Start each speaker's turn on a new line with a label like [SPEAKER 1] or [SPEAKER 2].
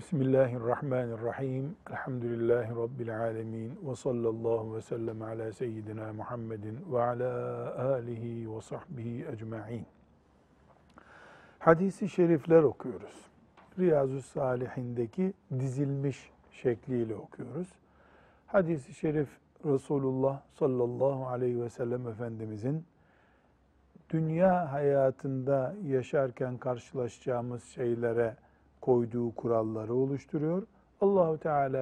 [SPEAKER 1] Bismillahirrahmanirrahim. Elhamdülillahi Rabbil alemin. Ve sallallahu ve sellem ala seyyidina Muhammedin ve ala alihi ve sahbihi ecma'in. Hadisi şerifler okuyoruz. Riyazu Salihindeki dizilmiş şekliyle okuyoruz. Hadisi şerif Resulullah sallallahu aleyhi ve sellem Efendimizin dünya hayatında yaşarken karşılaşacağımız şeylere koyduğu kuralları oluşturuyor. Allahu Teala